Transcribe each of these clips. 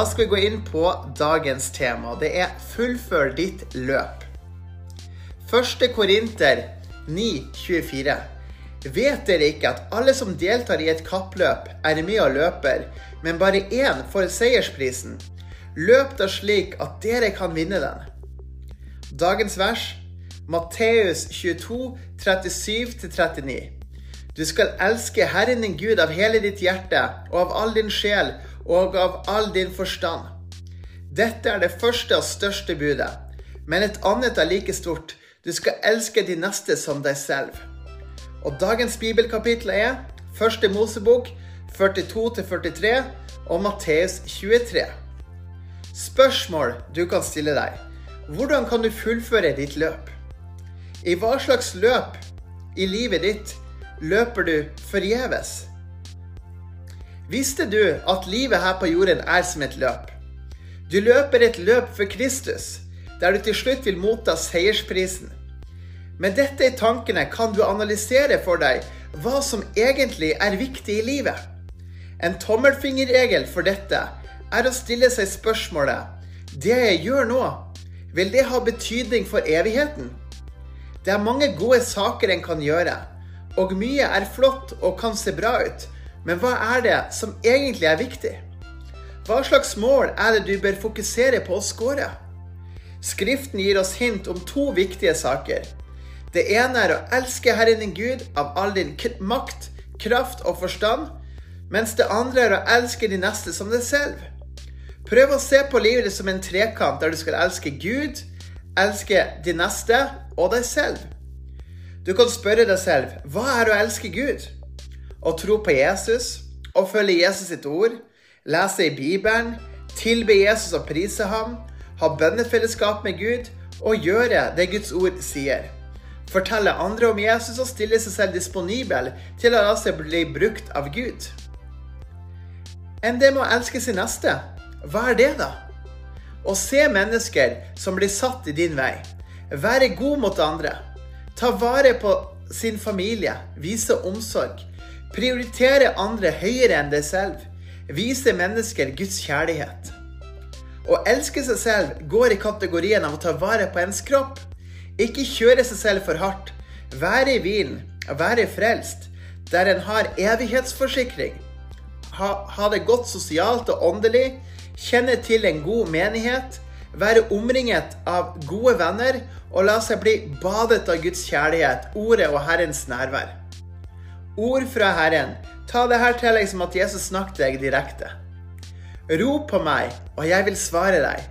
Da skal vi gå inn på dagens tema. Det er 'fullfør ditt løp'. Første Korinter 9,24. Vet dere ikke at alle som deltar i et kappløp, er med og løper, men bare én får seiersprisen? Løp da slik at dere kan vinne den. Dagens vers Matteus 22, 37-39. Du skal elske Herren din Gud av hele ditt hjerte og av all din sjel og av all din forstand. Dette er det første og største budet, men et annet er like stort. Du skal elske de neste som deg selv. Og dagens bibelkapittel er første Mosebok 42-43 og Matteus 23. Spørsmål du kan stille deg. Hvordan kan du fullføre ditt løp? I hva slags løp i livet ditt løper du forgjeves? Visste du at livet her på jorden er som et løp? Du løper et løp for Kristus, der du til slutt vil motta seiersprisen. Med dette i tankene kan du analysere for deg hva som egentlig er viktig i livet. En tommelfingerregel for dette er å stille seg spørsmålet Det jeg gjør nå, vil det ha betydning for evigheten? Det er mange gode saker en kan gjøre, og mye er flott og kan se bra ut. Men hva er det som egentlig er viktig? Hva slags mål er det du bør fokusere på å score? Skriften gir oss hint om to viktige saker. Det ene er å elske Herren din Gud av all din makt, kraft og forstand, mens det andre er å elske de neste som deg selv. Prøv å se på livet ditt som en trekant der du skal elske Gud, elske de neste og deg selv. Du kan spørre deg selv hva er å elske Gud? Å tro på Jesus, å følge Jesus sitt ord, lese i Bibelen, tilbe Jesus og prise ham, ha bønnefellesskap med Gud og gjøre det Guds ord sier. Fortelle andre om Jesus og stille seg selv disponibel til å la seg bli brukt av Gud. Enn det med å elske sin neste, hva er det, da? Å se mennesker som blir satt i din vei. Være god mot andre. Ta vare på sin familie. Vise omsorg. Prioritere andre høyere enn deg selv. Vise mennesker Guds kjærlighet. Å elske seg selv går i kategorien av å ta vare på ens kropp. Ikke kjøre seg selv for hardt. Være i hvilen. Være frelst. Der en har evighetsforsikring. Ha, ha det godt sosialt og åndelig. Kjenne til en god menighet. Være omringet av gode venner og la seg bli badet av Guds kjærlighet, ordet og Herrens nærvær. Ord fra Herren. Ta det her til deg som at Jesus snakket deg direkte. Rop på meg, og jeg vil svare deg.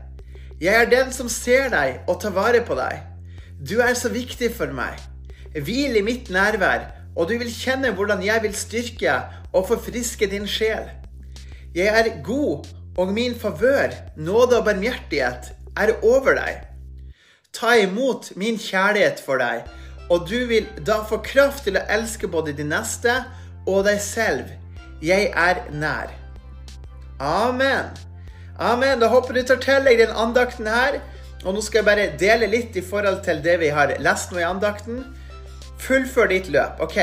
Jeg er den som ser deg og tar vare på deg. Du er så viktig for meg. Hvil i mitt nærvær, og du vil kjenne hvordan jeg vil styrke og forfriske din sjel. Jeg er god, og min favør, nåde og barmhjertighet er over deg. Ta imot min kjærlighet for deg, og du vil da få kraft til å elske både de neste og deg selv. Jeg er nær. Amen. Amen. Da håper du tar til deg den andakten her. Og nå skal jeg bare dele litt i forhold til det vi har lest nå i andakten. Fullfør ditt løp. Ok,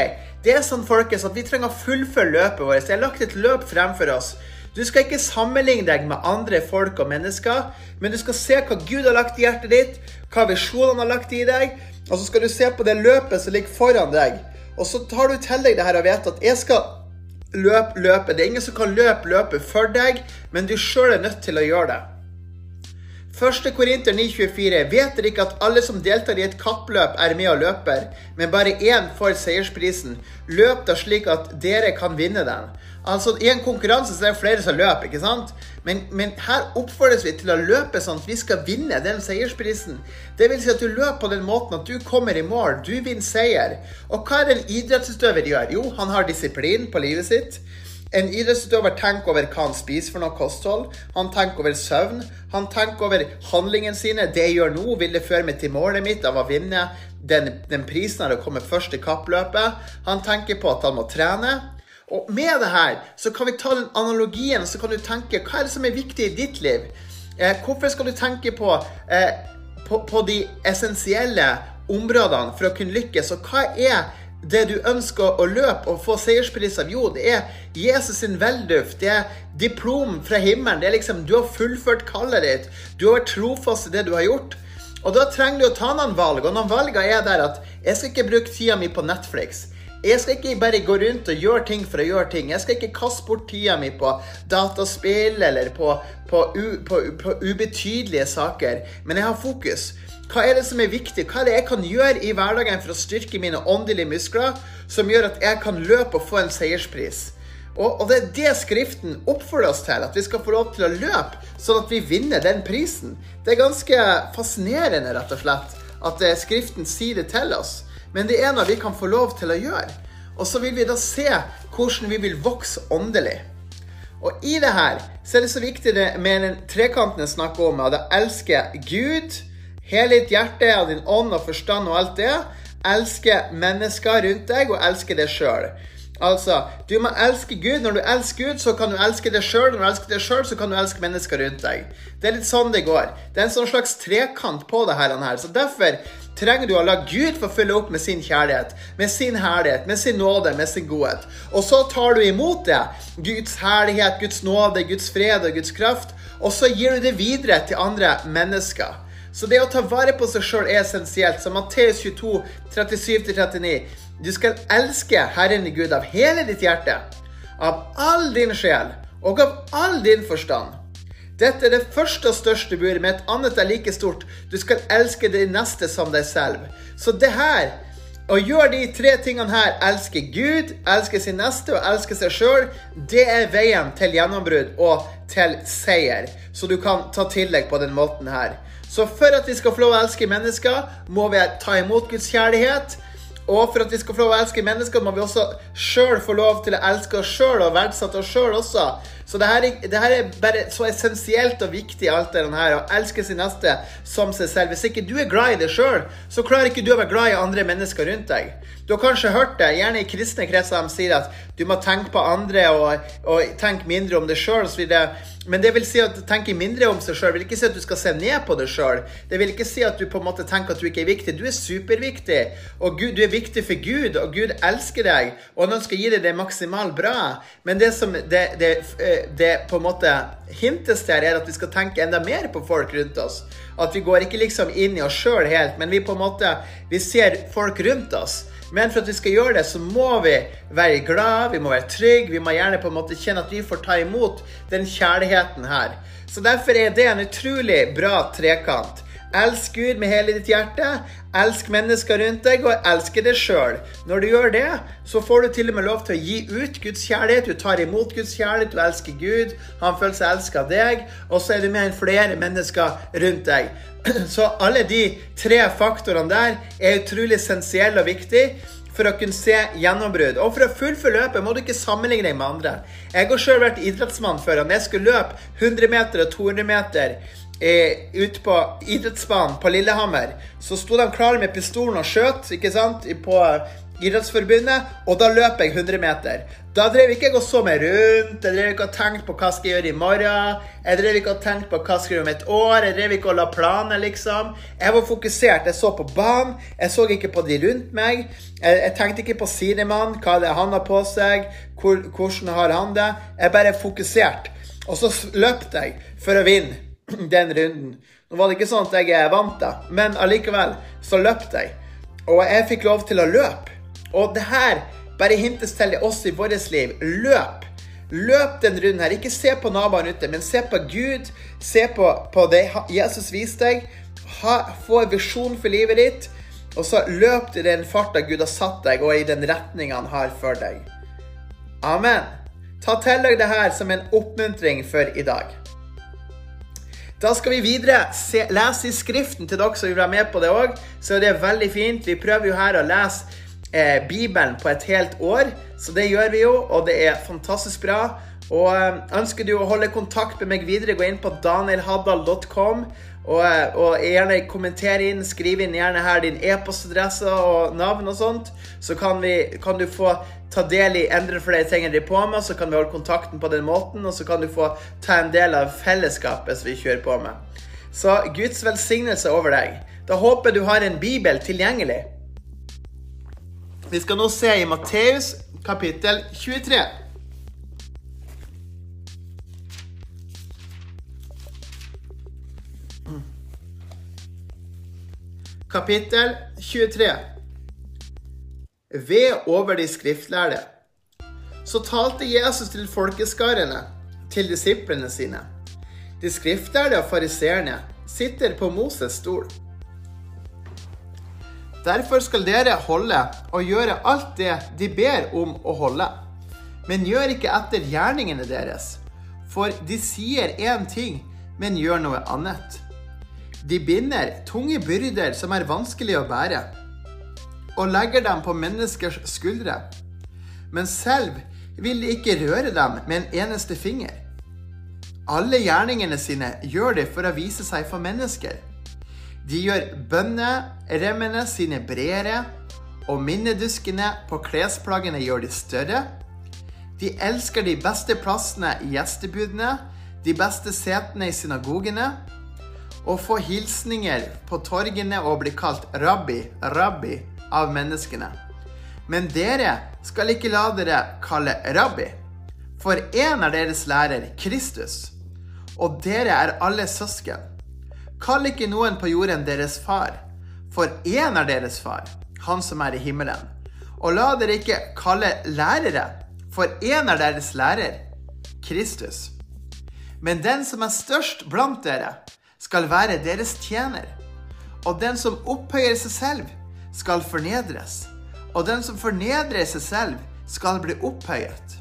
Det er sånn folkens, at vi trenger å fullføre løpet vårt. Jeg har lagt et løp fremfor oss. Du skal ikke sammenligne deg med andre folk og mennesker, men du skal se hva Gud har lagt i hjertet ditt, hva visjonene har lagt i deg, og så skal du se på det løpet som ligger foran deg. Og så tar du til deg det her og vet at jeg skal løpe løpet. Det er ingen som kan løpe løpet for deg, men du sjøl er nødt til å gjøre det. 1. Korinter 9,24.: Vet dere ikke at alle som deltar i et kappløp, er med og løper, men bare én får seiersprisen? Løp da slik at dere kan vinne den. Altså, I en konkurranse så er det flere som løper, ikke sant? Men, men, her oppfordres vi til å løpe sånn at vi skal vinne den seiersprisen. Det vil si at du løper på den måten at du kommer i mål, du vinner seier. Og hva er det en idrettsutøver gjør? Jo, han har disiplin på livet sitt. En idrettsutøver tenker over hva han spiser for noe kosthold. Han tenker over søvn. Han tenker over handlingene sine. Det jeg gjør nå, vil det føre meg til målet mitt av å vinne den, den prisen av å komme først i kappløpet. Han tenker på at han må trene. Og med det her så kan vi ta den analogien så kan du tenke hva er det som er viktig i ditt liv? Eh, hvorfor skal du tenke på, eh, på, på de essensielle områdene for å kunne lykkes? Og hva er det du ønsker å løpe og få seierspris av? Jo, det er Jesus sin velduft. Det er diplom fra himmelen. Det er liksom, Du har fullført kallet ditt. Du har vært trofast i det du har gjort. Og da trenger du å ta noen valg, og noen valg er der at jeg skal ikke bruke tida mi på Netflix. Jeg skal ikke bare gå rundt og gjøre ting for å gjøre ting. Jeg skal ikke kaste bort tida mi på dataspill eller på, på, på, på ubetydelige saker. Men jeg har fokus. Hva er det som er viktig? Hva er det jeg kan gjøre i hverdagen for å styrke mine åndelige muskler, som gjør at jeg kan løpe og få en seierspris? Og, og, det er det Skriften oppfordrer oss til, at vi skal få lov til å løpe, sånn at vi vinner den prisen. Det er ganske fascinerende, rett og slett, at eh, Skriften sier det til oss. Men det er noe vi kan få lov til å gjøre. Og så vil vi da se hvordan vi vil vokse åndelig. Og i det her så er det så viktig det med den trekanten jeg snakker om, at jeg elsker Gud Hele ditt hjerte og din ånd og forstand og alt det. Elske mennesker rundt deg, og elske deg sjøl. Altså, du må elske Gud. Når du elsker Gud, så kan du elske deg sjøl. Når du elsker deg sjøl, så kan du elske mennesker rundt deg. Det er litt sånn det går. Det er en sånn slags trekant på det her. Så derfor trenger du å la Gud få fylle opp med sin kjærlighet, med sin herlighet, med sin nåde, med sin godhet. Og så tar du imot det. Guds herlighet, Guds nåde, Guds fred og Guds kraft. Og så gir du det videre til andre mennesker. Så det å ta vare på seg sjøl er essensielt. Så Matteus 22, 37-39. Du skal elske Herren i Gud av hele ditt hjerte, av all din sjel og av all din forstand. Dette er det første og største budet, med et annet er like stort. Du skal elske din neste som deg selv. Så det her, å gjøre de tre tingene her, elske Gud, elske sin neste og elske seg sjøl, det er veien til gjennombrudd og til seier. Så du kan ta tillegg på den måten her. Så for at vi skal få lov å elske mennesker, må vi ta imot Guds kjærlighet. Og for at vi skal få lov å elske mennesker, må vi også sjøl få lov til å elske oss sjøl og verdsette oss sjøl også. Så det her, det her, er bare så essensielt og viktig, alt det her, å elske sin neste som seg selv. Hvis ikke du er glad i deg sjøl, så klarer ikke du å være glad i andre mennesker rundt deg. Du har kanskje hørt det, gjerne i kristne kretser, de sier at du må tenke på andre og, og tenke mindre om deg sjøl. Men det vil si at tenke mindre om seg sjøl vil ikke si at du skal se ned på deg sjøl. Det vil ikke si at du på en måte tenker at du ikke er viktig. Du er superviktig. Og Gud, du er viktig for Gud, og Gud elsker deg. Og han ønsker å gi deg det maksimalt bra. Men det som det, det, eh, det på en måte hintes til, er at vi skal tenke enda mer på folk rundt oss. At vi går ikke liksom inn i oss sjøl helt, men vi på en måte vi ser folk rundt oss. Men for at vi skal gjøre det, så må vi være glad, vi må være trygge. Vi må gjerne på en måte kjenne at vi får ta imot den kjærligheten her. Så derfor er det en utrolig bra trekant. Elsk Gud med hele ditt hjerte, elsk mennesker rundt deg, og elske deg sjøl. Når du gjør det, så får du til og med lov til å gi ut Guds kjærlighet. Du tar imot Guds kjærlighet, du elsker Gud, han føler seg elska av deg, og så er du med enn flere mennesker rundt deg. Så alle de tre faktorene der er utrolig essensielle og viktige for å kunne se gjennombrudd. Og for å fullføre løpet må du ikke sammenligne deg med andre. Jeg har sjøl vært idrettsmann før. Når jeg skulle løpe 100 meter og 200 meter eh, ute på idrettsbanen på Lillehammer, så sto de klare med pistolen og skjøt ikke sant, på Idrettsforbundet, og da løp jeg 100 meter. Da drev ikke jeg og så meg rundt, jeg drev ikke og tenkte på hva skal jeg gjøre i morgen. Jeg drev ikke og tenkte på hva jeg skal gjøre om et år, jeg drev ikke og la planer, liksom. Jeg var fokusert. Jeg så på banen, jeg så ikke på de rundt meg. Jeg, jeg tenkte ikke på sidemann, hva det er han har på seg, hvor, hvordan har han det. Jeg bare fokusert. Og så løpte jeg for å vinne den runden. Nå var det ikke sånn at jeg vant, da, men allikevel så løpte jeg. Og jeg fikk lov til å løpe. Og det her bare hintes til oss i vårt liv. Løp. Løp den runden her. Ikke se på naboene ute, men se på Gud. Se på, på det Jesus viste deg. Ha, få en visjon for livet ditt. Og så løp du i den farta Gud har satt deg, og i den retninga han har for deg. Amen. Ta til deg det her som en oppmuntring for i dag. Da skal vi videre se, lese i Skriften til dere som vil være med på det òg. Så det er veldig fint. Vi prøver jo her å lese eh, Bibelen på et helt år. Så det gjør vi jo, og det er fantastisk bra. Og eh, Ønsker du å holde kontakt med meg videre, gå inn på danielhaddal.com. Og, eh, og, gjerne kommentere inn, skriv inn gjerne her din e-postadresse og navn og sånt. Så kan, vi, kan, du få ta del i endre flere ting tingene de på med, så kan vi holde kontakten på den måten. Og så kan du få ta en del av fellesskapet som vi kjører på med. Så Guds velsignelse over deg. Da håper du har en bibel tilgjengelig. Vi skal nå se i Matteus kapittel 23. Kapittel 23. Ved over de skriftlærde. Så talte Jesus til folkeskarene, til disiplene sine. De skriftlærde og fariseerne sitter på Moses stol. Derfor skal dere holde og gjøre alt det de ber om å holde. Men gjør ikke etter gjerningene deres, for de sier én ting, men gjør noe annet. De binder tunge byrder som er vanskelig å bære, og legger dem på menneskers skuldre. Men selv vil de ikke røre dem med en eneste finger. Alle gjerningene sine gjør de for å vise seg for mennesker. De gjør bønneremmene sine bredere, og minneduskene på klesplaggene gjør de større. De elsker de beste plassene i gjestebudene, de beste setene i synagogene, og få hilsninger på torgene og bli kalt rabbi, rabbi av menneskene. Men dere skal ikke la dere kalle rabbi, for én er deres lærer, Kristus, og dere er alle søsken. Kall ikke noen på jorden deres far, for én er deres far, han som er i himmelen. Og la dere ikke kalle lærere, for én er deres lærer, Kristus. Men den som er størst blant dere, skal være deres tjener. Og den som opphøyer seg selv, skal fornedres. Og den som fornedrer seg selv, skal bli opphøyet.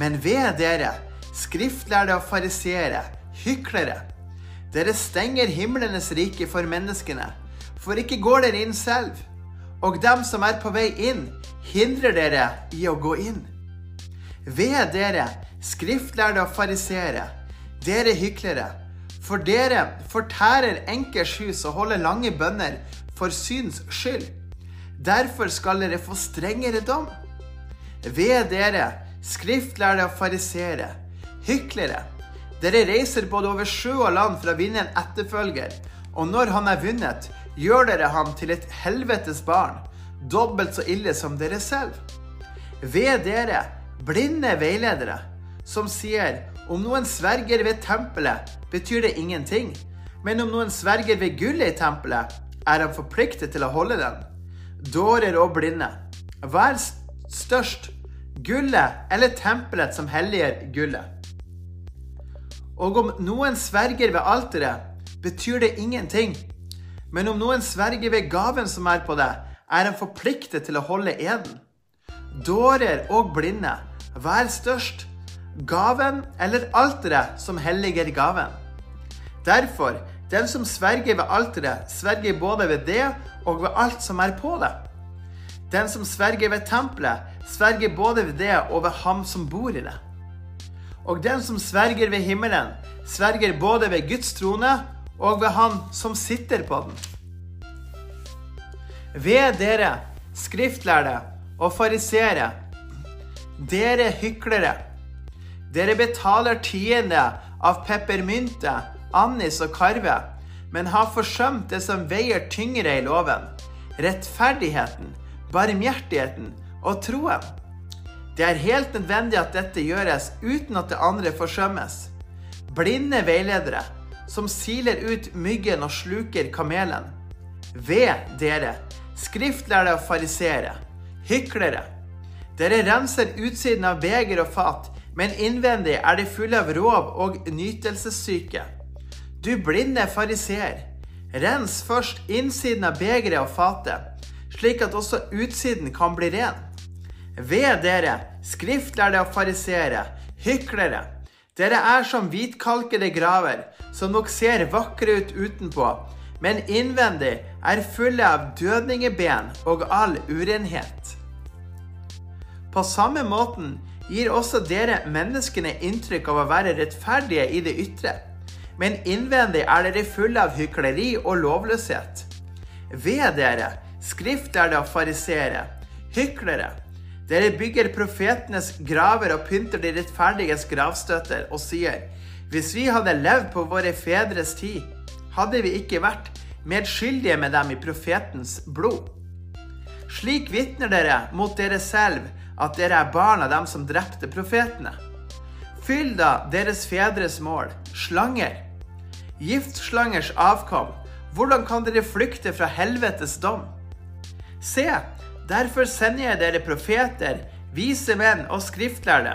Men ved dere, skriftlærde og fariseere, hyklere, dere stenger himlenes rike for menneskene, for ikke går dere inn selv. Og dem som er på vei inn, hindrer dere i å gå inn. Ved dere, skriftlærde og fariseere, dere hyklere, for dere fortærer enkers hus og holder lange bønner for syns skyld. Derfor skal dere få strengere dom. Ved dere, skriftlærde og farisere, hyklere. Dere reiser både over sjø og land for å vinne en etterfølger, og når han er vunnet, gjør dere ham til et helvetes barn, dobbelt så ille som dere selv. Ved dere, blinde veiledere, som sier om noen sverger ved tempelet, betyr det ingenting. Men om noen sverger ved gullet i tempelet, er han forpliktet til å holde den. Dårer og blinde. Hva er størst, gullet eller tempelet som helliger gullet. Og om noen sverger ved alteret, betyr det ingenting. Men om noen sverger ved gaven som er på det, er han forpliktet til å holde eden. Dårer og blinde, hva er størst, gaven eller alteret som helliger gaven. Derfor, den som sverger ved alteret, sverger både ved det og ved alt som er på det. Den som sverger ved tempelet, sverger både ved det og ved ham som bor i det. Og den som sverger ved himmelen, sverger både ved Guds trone og ved Han som sitter på den. Ved dere, skriftlærde og farisere, dere hyklere. Dere betaler tiende av peppermynte, annis og karve, men har forsømt det som veier tyngre i loven, rettferdigheten, barmhjertigheten og troen. Det er helt nødvendig at dette gjøres uten at det andre forsømmes. Blinde veiledere som siler ut myggen og sluker kamelen. Ved dere, skriftlærde og fariseere, hyklere. Dere renser utsiden av beger og fat, men innvendig er de fulle av rov og nytelsessyke. Du blinde fariseer, rens først innsiden av begeret og fatet, slik at også utsiden kan bli ren. Ved dere, skriftlærde og fariseere, hyklere, dere er som hvitkalkede graver, som nok ser vakre ut utenpå, men innvendig er fulle av dødningeben og all urenhet. På samme måten gir også dere menneskene inntrykk av å være rettferdige i det ytre. Men innvendig er dere fulle av hykleri og lovløshet. Ved dere, skriftlærde og farisere, hyklere. Dere bygger profetenes graver og pynter de rettferdiges gravstøtter og sier:" Hvis vi hadde levd på våre fedres tid, hadde vi ikke vært medskyldige med dem i profetens blod. Slik vitner dere mot dere selv at dere er barn av dem som drepte profetene. Fyll da deres fedres mål, slanger. Giftslangers avkom, hvordan kan dere flykte fra helvetes dom? Se, derfor sender jeg dere profeter, vise menn og skriftlærde.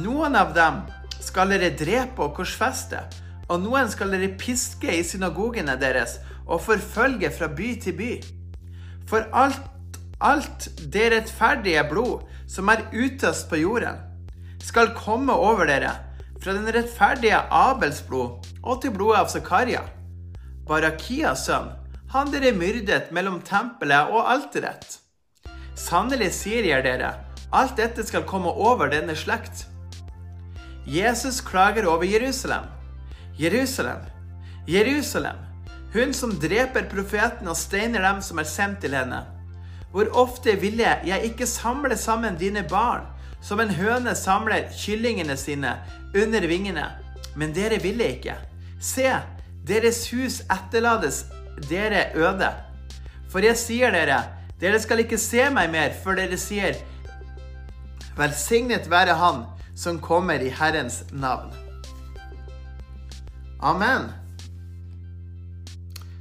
Noen av dem skal dere drepe og korsfeste, og noen skal dere piske i synagogene deres og forfølge fra by til by. For alt, alt det rettferdige blod som er utøst på jorden, skal komme over dere, fra den rettferdige Abels blod og til blodet av Zakaria. Barakias sønn, han dere myrdet mellom tempelet og alteret. Sannelig sier jeg dere, alt dette skal komme over denne slekt. Jesus klager over Jerusalem. Jerusalem, Jerusalem, hun som dreper profeten og steiner dem som er sendt til henne. Hvor ofte ville jeg ikke samle sammen dine barn, som en høne samler kyllingene sine under vingene? Men dere ville ikke. Se, deres hus etterlades dere øde. For jeg sier dere, dere skal ikke se meg mer før dere sier, Velsignet være Han som kommer i Herrens navn. Amen.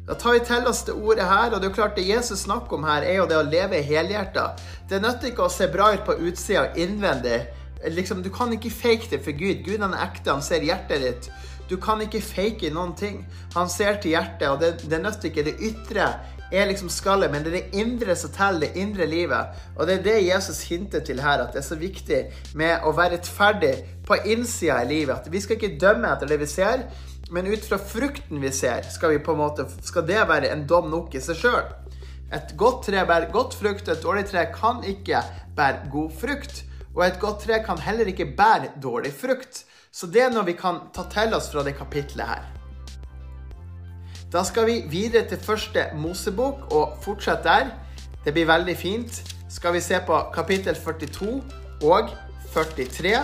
Da tar vi til oss det ordet her, og det er jo klart det Jesus snakker om her, er jo det å leve helhjerta. Det nytter ikke å se bra ut på utsida innvendig. Liksom, du kan ikke fake det for Gud. Gud han er ekte, han ser hjertet ditt. Du kan ikke fake noen ting. Han ser til hjertet, og det, det nytter ikke. Det ytre er liksom skallet, men det er det indre som teller, det indre livet. Og det er det Jesus hinter til her, at det er så viktig med å være rettferdig på innsida i livet. At vi skal ikke dømme etter det vi ser, men ut fra frukten vi ser, skal, vi måte, skal det være en dom nok i seg sjøl. Et godt tre bærer godt frukt, et dårlig tre kan ikke bære god frukt. Og et godt tre kan heller ikke bære dårlig frukt. Så det er noe vi kan ta til oss fra det kapitlet her. Da skal vi videre til første Mosebok og fortsette der. Det blir veldig fint. Skal vi se på kapittel 42 og 43.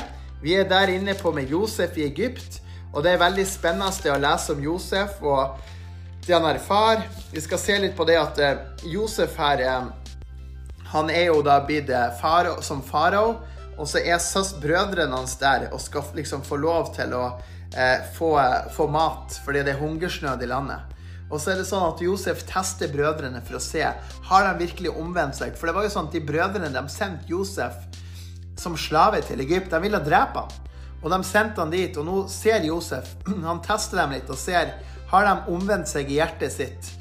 Vi er der inne på med Josef i Egypt. Og det er veldig spennende å lese om Josef og det han erfarer. Vi skal se litt på det at eh, Josef her eh, Han er jo da blitt eh, som farao. Og så er søs brødrene hans der og skal liksom få lov til å eh, få, få, mat fordi det er hungersnød i landet. Og så er det sånn at Josef tester brødrene for å se har de virkelig omvendt seg. For det var jo sånn at de brødrene de sendte Josef som slave til Egypt. De ville drepe ham. Og de sendte han dit, og nå ser Josef Han tester dem litt og ser har de omvendt seg i hjertet sitt.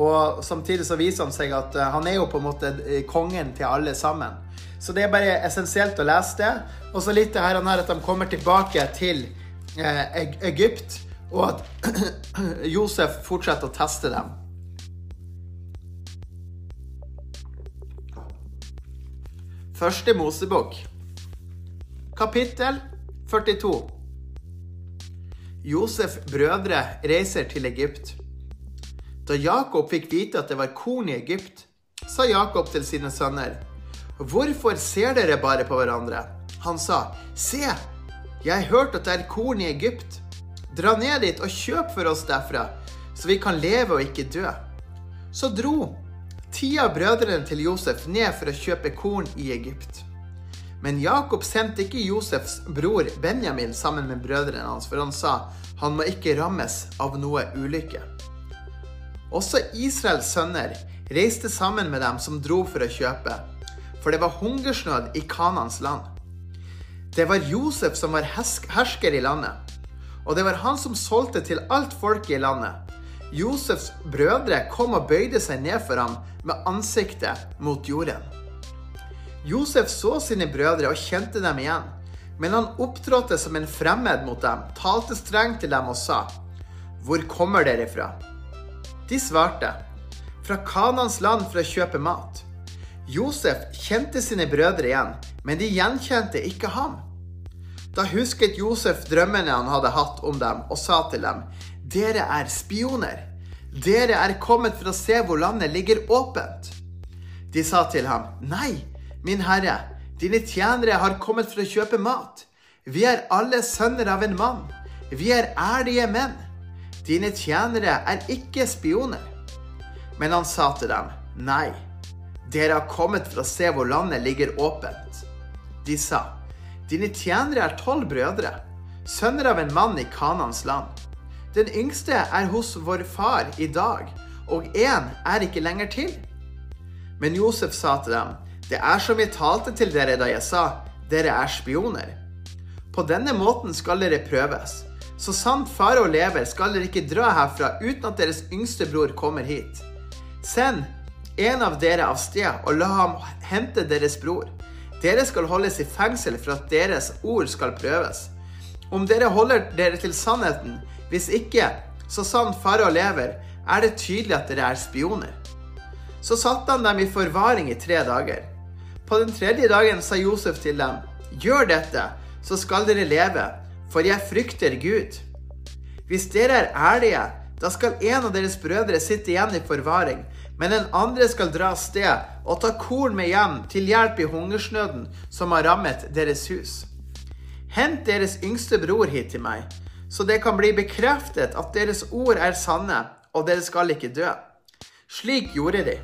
Og samtidig så viser han seg at eh, han er jo på en måte eh, kongen til alle sammen. Så det er bare essensielt å lese det. Og så litt det her at de kommer tilbake til eh, Egypt, og at Josef fortsetter å teste dem. Første Mosebok, kapittel 42. Josef' brødre reiser til Egypt. Da Jakob fikk vite at det var korn i Egypt, sa Jakob til sine sønner, Hvorfor ser dere bare på hverandre? Han sa, Se, jeg har hørt at det er korn i Egypt. Dra ned dit og kjøp for oss derfra, så vi kan leve og ikke dø. Så dro ti av brødrene til Josef ned for å kjøpe korn i Egypt. Men Jakob sendte ikke Josefs bror Benjamin sammen med brødrene hans, for han sa han må ikke rammes av noe ulykke. Også Israels sønner reiste sammen med dem som dro for å kjøpe, for det var hungersnød i Kanans land. Det var Josef som var hersker i landet, og det var han som solgte til alt folket i landet. Josefs brødre kom og bøyde seg ned for ham med ansiktet mot jorden. Josef så sine brødre og kjente dem igjen, men han opptrådte som en fremmed mot dem, talte strengt til dem og sa, Hvor kommer dere fra? De svarte, Fra Kanans land for å kjøpe mat. Josef kjente sine brødre igjen, men de gjenkjente ikke ham. Da husket Josef drømmene han hadde hatt om dem, og sa til dem, Dere er spioner. Dere er kommet for å se hvor landet ligger åpent. De sa til ham, Nei, Min Herre, dine tjenere har kommet for å kjøpe mat. Vi er alle sønner av en mann. Vi er ærlige menn. Dine tjenere er ikke spioner. Men han sa til dem, nei, dere har kommet for å se hvor landet ligger åpent. De sa, dine tjenere er tolv brødre, sønner av en mann i Kanans land. Den yngste er hos vår far i dag, og én er ikke lenger til. Men Josef sa til dem, det er som jeg talte til dere da jeg sa, dere er spioner. På denne måten skal dere prøves. Så sant farao lever, skal dere ikke dra herfra uten at deres yngste bror kommer hit. Send en av dere av sted og la ham hente deres bror. Dere skal holdes i fengsel for at deres ord skal prøves. Om dere holder dere til sannheten, hvis ikke, så sant farao lever, er det tydelig at dere er spioner. Så satte han dem i forvaring i tre dager. På den tredje dagen sa Josef til dem, gjør dette, så skal dere leve, for jeg frykter Gud. Hvis dere er ærlige, da skal en av deres brødre sitte igjen i forvaring, men den andre skal dra av sted og ta korn med hjem til hjelp i hungersnøden som har rammet deres hus. Hent deres yngste bror hit til meg, så det kan bli bekreftet at deres ord er sanne, og dere skal ikke dø. Slik gjorde de.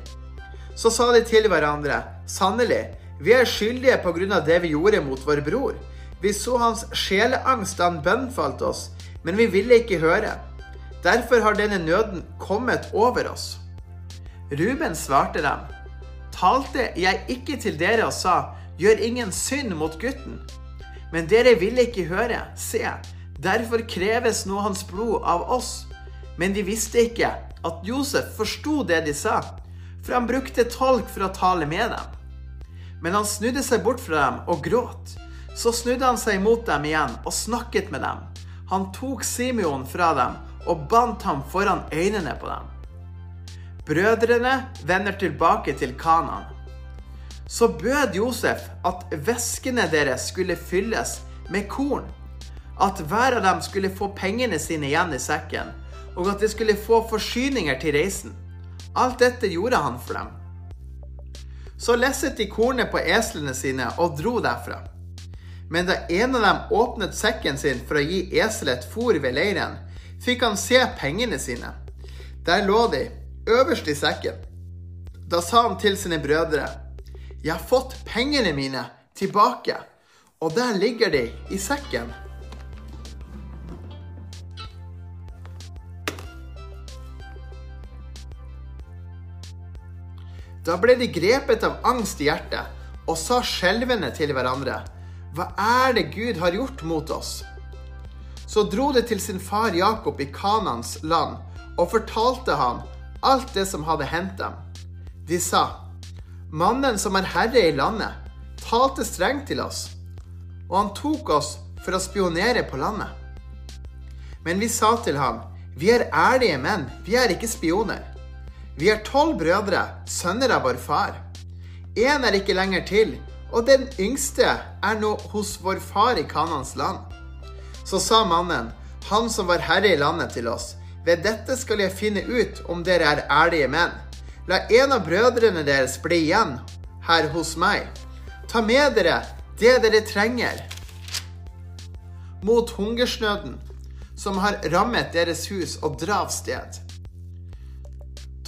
Så sa de til hverandre, sannelig, vi er skyldige på grunn av det vi gjorde mot vår bror. Vi så hans sjeleangst da han bønnfalt oss, men vi ville ikke høre. Derfor har denne nøden kommet over oss. Ruben svarte dem, talte jeg ikke til dere og sa, gjør ingen synd mot gutten. Men dere ville ikke høre, se, derfor kreves nå hans blod av oss. Men de visste ikke at Josef forsto det de sa, for han brukte tolk for å tale med dem. Men han snudde seg bort fra dem og gråt. Så snudde han seg mot dem igjen og snakket med dem. Han tok Simeon fra dem og bandt ham foran øynene på dem. Brødrene vender tilbake til Kanan. Så bød Josef at veskene deres skulle fylles med korn, at hver av dem skulle få pengene sine igjen i sekken, og at de skulle få forsyninger til reisen. Alt dette gjorde han for dem. Så lesset de kornet på eslene sine og dro derfra. Men da en av dem åpnet sekken sin for å gi eselet fôr ved leiren, fikk han se pengene sine. Der lå de, øverst i sekken. Da sa han til sine brødre, Jeg har fått pengene mine tilbake, og der ligger de i sekken. Da ble de grepet av angst i hjertet og sa skjelvende til hverandre, Hva er det Gud har gjort mot oss? Så dro de til sin far Jakob i Kanans land og fortalte ham alt det som hadde hendt dem. De sa, Mannen som er herre i landet, talte strengt til oss, og han tok oss for å spionere på landet. Men vi sa til ham, Vi er ærlige menn, vi er ikke spioner. Vi er tolv brødre, sønner av vår far. Én er ikke lenger til, og den yngste er nå hos vår far i Kanans land. Så sa mannen, han som var herre i landet til oss, ved dette skal jeg finne ut om dere er ærlige menn. La en av brødrene deres bli igjen her hos meg. Ta med dere det dere trenger mot hungersnøden som har rammet deres hus, og dra av sted.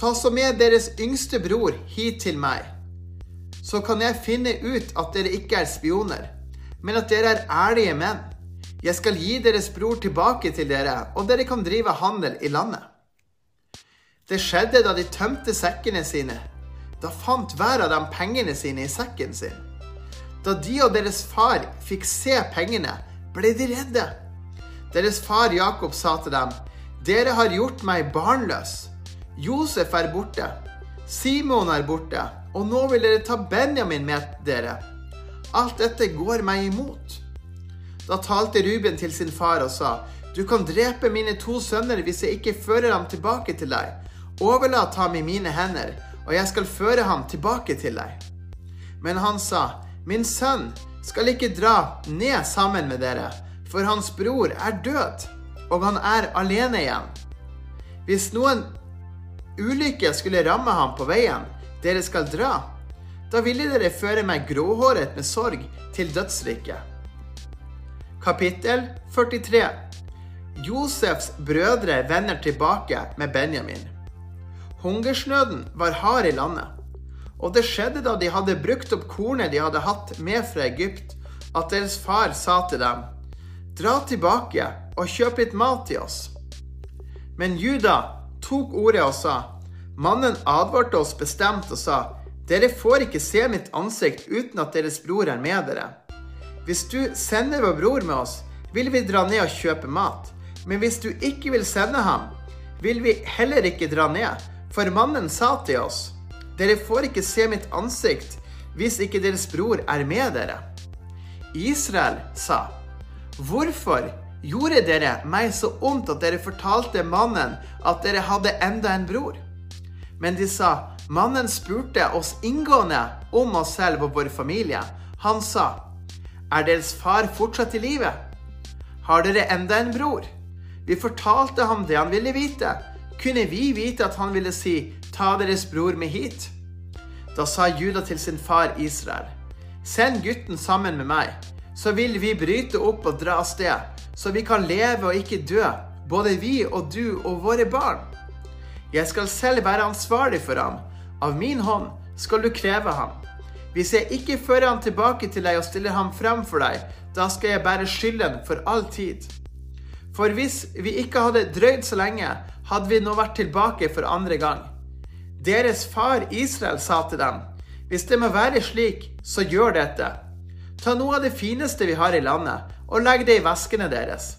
Ta så med deres yngste bror hit til meg, så kan jeg finne ut at dere ikke er spioner, men at dere er ærlige menn. Jeg skal gi deres bror tilbake til dere, og dere kan drive handel i landet. Det skjedde da de tømte sekkene sine. Da fant hver av dem pengene sine i sekken sin. Da de og deres far fikk se pengene, ble de redde. Deres far Jakob sa til dem, Dere har gjort meg barnløs. Josef er borte. Simon er borte. Og nå vil dere ta Benjamin med dere. Alt dette går meg imot. Da talte Ruben til sin far og sa, Du kan drepe mine to sønner hvis jeg ikke fører ham tilbake til deg. Overlat ham i mine hender, og jeg skal føre ham tilbake til deg. Men han sa, Min sønn skal ikke dra ned sammen med dere, for hans bror er død, og han er alene igjen. Hvis noen ulykke skulle ramme ham på veien, dere skal dra, da ville dere føre meg gråhåret med sorg til dødsriket. Kapittel 43 Josefs brødre vender tilbake med Benjamin. Hungersnøden var hard i landet, Og det skjedde da de hadde brukt opp kornet de hadde hatt med fra Egypt, at deres far sa til dem, Dra tilbake og kjøp litt mat til oss. Men Juda tok ordet og sa, Mannen advarte oss bestemt og sa, Dere får ikke se mitt ansikt uten at deres bror er med dere. Hvis du sender vår bror med oss, vil vi dra ned og kjøpe mat. Men hvis du ikke vil sende ham, vil vi heller ikke dra ned. For mannen sa til oss, dere får ikke se mitt ansikt hvis ikke deres bror er med dere. Israel sa, Hvorfor gjorde dere meg så ondt at dere fortalte mannen at dere hadde enda en bror? Men de sa, Mannen spurte oss inngående om oss selv og vår familie. Han sa, Er deres far fortsatt i live? Har dere enda en bror? Vi fortalte ham det han ville vite. Kunne vi vite at han ville si, ta deres bror med hit? Da sa Juda til sin far Israel, send gutten sammen med meg, så vil vi bryte opp og dra av sted, så vi kan leve og ikke dø, både vi og du og våre barn. Jeg skal selv være ansvarlig for ham, av min hånd skal du kreve ham. Hvis jeg ikke fører ham tilbake til deg og stiller ham frem for deg, da skal jeg bære skylden for all tid. For hvis vi ikke hadde drøyd så lenge, hadde vi nå vært tilbake for andre gang. Deres far Israel sa til dem, hvis det må være slik, så gjør dette. Ta noe av det fineste vi har i landet, og legg det i veskene deres.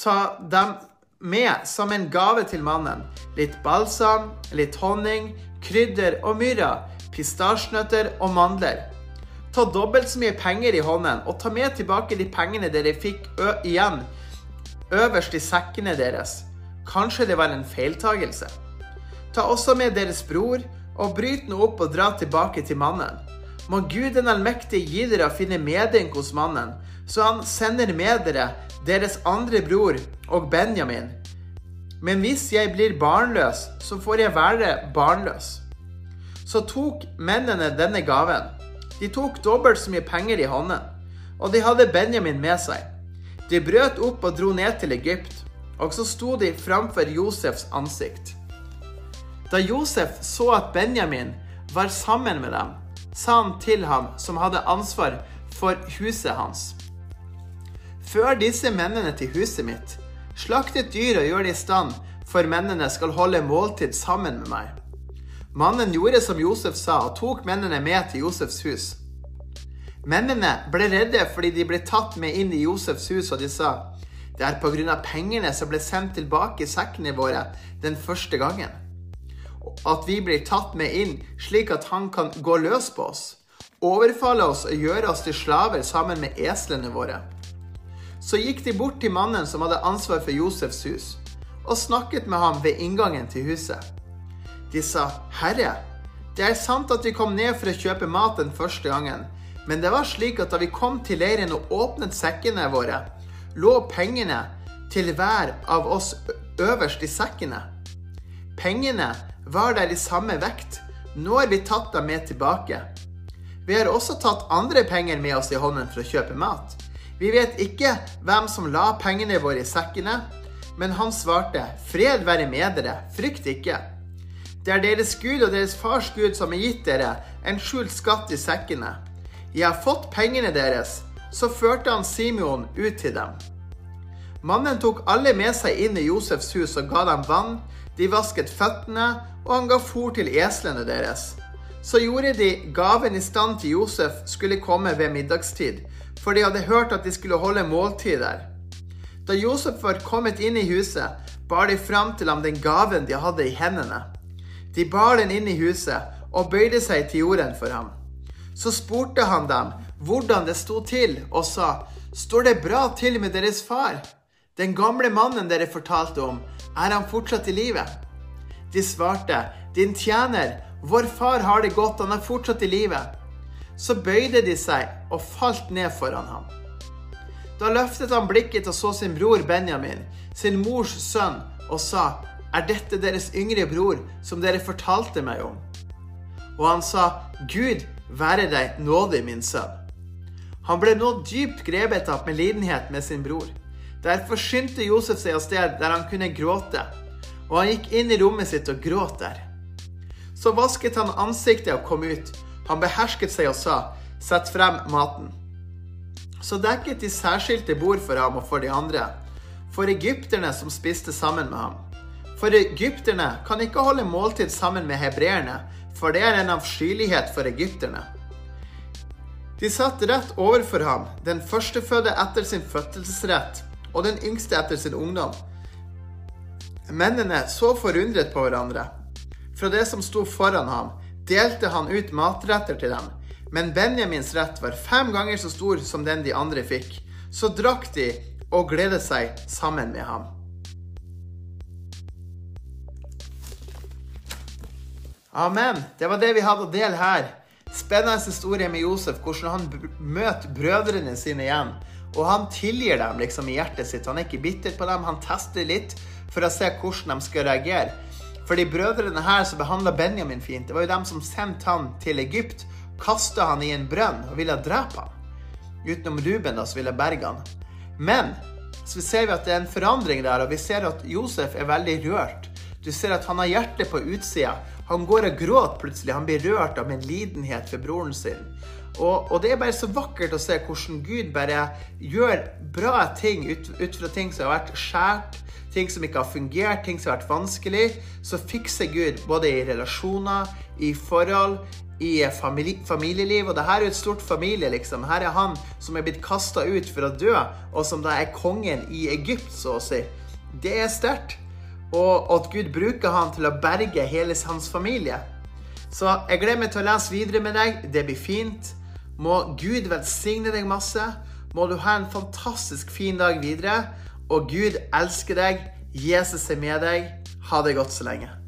Ta dem med som en gave til mannen. Litt balsam, litt honning, krydder og myrra, pistasjenøtter og mandler. Ta dobbelt så mye penger i hånden, og ta med tilbake de pengene dere fikk igjen øverst i sekkene deres. Kanskje det var en feiltagelse. Ta også med deres bror, og bryt nå opp og dra tilbake til mannen. Må Gud den allmektige gi dere å finne medynk hos mannen, så han sender med dere deres andre bror og Benjamin. Men hvis jeg blir barnløs, så får jeg være barnløs. Så tok mennene denne gaven. De tok dobbelt så mye penger i hånden, og de hadde Benjamin med seg. De brøt opp og dro ned til Egypt, og så sto de framfor Josefs ansikt. Da Josef så at Benjamin var sammen med dem, sa han til ham som hadde ansvar for huset hans. Før disse mennene til huset mitt. Slaktet dyr og gjør det i stand, for mennene skal holde måltid sammen med meg. Mannen gjorde som Josef sa, og tok mennene med til Josefs hus. Mennene ble redde fordi de ble tatt med inn i Josefs hus, og de sa, det er på grunn av pengene som ble sendt tilbake i sekkene våre den første gangen at vi blir tatt med inn, slik at han kan gå løs på oss, overfalle oss og gjøre oss til slaver sammen med eslene våre. Så gikk de bort til mannen som hadde ansvar for Josefs hus, og snakket med ham ved inngangen til huset. De sa, Herre, det er sant at vi kom ned for å kjøpe mat den første gangen, men det var slik at da vi kom til leiren og åpnet sekkene våre, lå pengene til hver av oss øverst i sekkene. Pengene var der i samme vekt. Nå har vi tatt dem med tilbake. Vi har også tatt andre penger med oss i hånden for å kjøpe mat. Vi vet ikke hvem som la pengene våre i sekkene, men han svarte, Fred være med dere, frykt ikke. Det er deres Gud og deres fars Gud som har gitt dere en skjult skatt i sekkene. Jeg har fått pengene deres. Så førte han Simeon ut til dem. Mannen tok alle med seg inn i Josefs hus og ga dem vann. De vasket føttene og han ga fôr til eslene deres. Så gjorde de gaven i stand til Josef skulle komme ved middagstid, for de hadde hørt at de skulle holde måltid der. Da Josef var kommet inn i huset, bar de fram til ham den gaven de hadde i hendene. De bar den inn i huset og bøyde seg til jorden for ham. Så spurte han dem hvordan det sto til, og sa, Står det bra til med deres far? Den gamle mannen dere fortalte om, er han fortsatt i live? De svarte, Din tjener, vår far har det godt, han er fortsatt i live. Så bøyde de seg og falt ned foran ham. Da løftet han blikket og så sin bror Benjamin, sin mors sønn, og sa, Er dette deres yngre bror, som dere fortalte meg om? Og han sa, Gud være deg nådig, min sønn. Han ble nå dypt grepet av med lidenhet med sin bror. Derfor skyndte Josef seg av sted der han kunne gråte og han gikk inn i rommet sitt og gråt der. Så vasket han ansiktet og kom ut. Han behersket seg og sa, sett frem maten. Så dekket de særskilte bord for ham og for de andre, for egypterne som spiste sammen med ham. For egypterne kan ikke holde måltid sammen med hebreerne, for det er en avskyelighet for egypterne. De satt rett overfor ham, den førstefødte etter sin fødselsrett og den yngste etter sin ungdom. Mennene så forundret på hverandre. Fra det som sto foran ham, delte han ut matretter til dem. Men Benjamins rett var fem ganger så stor som den de andre fikk. Så drakk de og gledet seg sammen med ham. Amen. Det var det vi hadde å dele her. Spennende historie med Josef, hvordan han møter brødrene sine igjen. Og han tilgir dem liksom i hjertet sitt. Han er ikke bitter på dem, han tester litt for å se hvordan de skal reagere. For de brødrene her som behandla Benjamin fint, det var jo dem som sendte han til Egypt, kasta han i en brønn og ville drepe han. Utenom Ruben, da, som ville berge han. Men så ser vi at det er en forandring der, og vi ser at Josef er veldig rørt. Du ser at han har hjertet på utsida. Han går og gråter plutselig. Han blir rørt av en lidenhet for broren sin. Og, og, det er bare så vakkert å se hvordan Gud bare gjør bra ting ut, ut fra ting som har vært skjært, ting som ikke har fungert, ting som har vært vanskelig. Så fikser Gud både i relasjoner, i forhold, i familie, familieliv. Og det her er jo et stort familie, liksom. Her er han som er blitt kasta ut for å dø, og som da er kongen i Egypt, så å si. Det er sterkt og at Gud bruker han til å berge hele hans familie. Så jeg gleder meg til å lese videre med deg. Det blir fint. Må Gud velsigne deg masse. Må du ha en fantastisk fin dag videre. Og Gud elsker deg. Jesus er med deg. Ha det godt så lenge.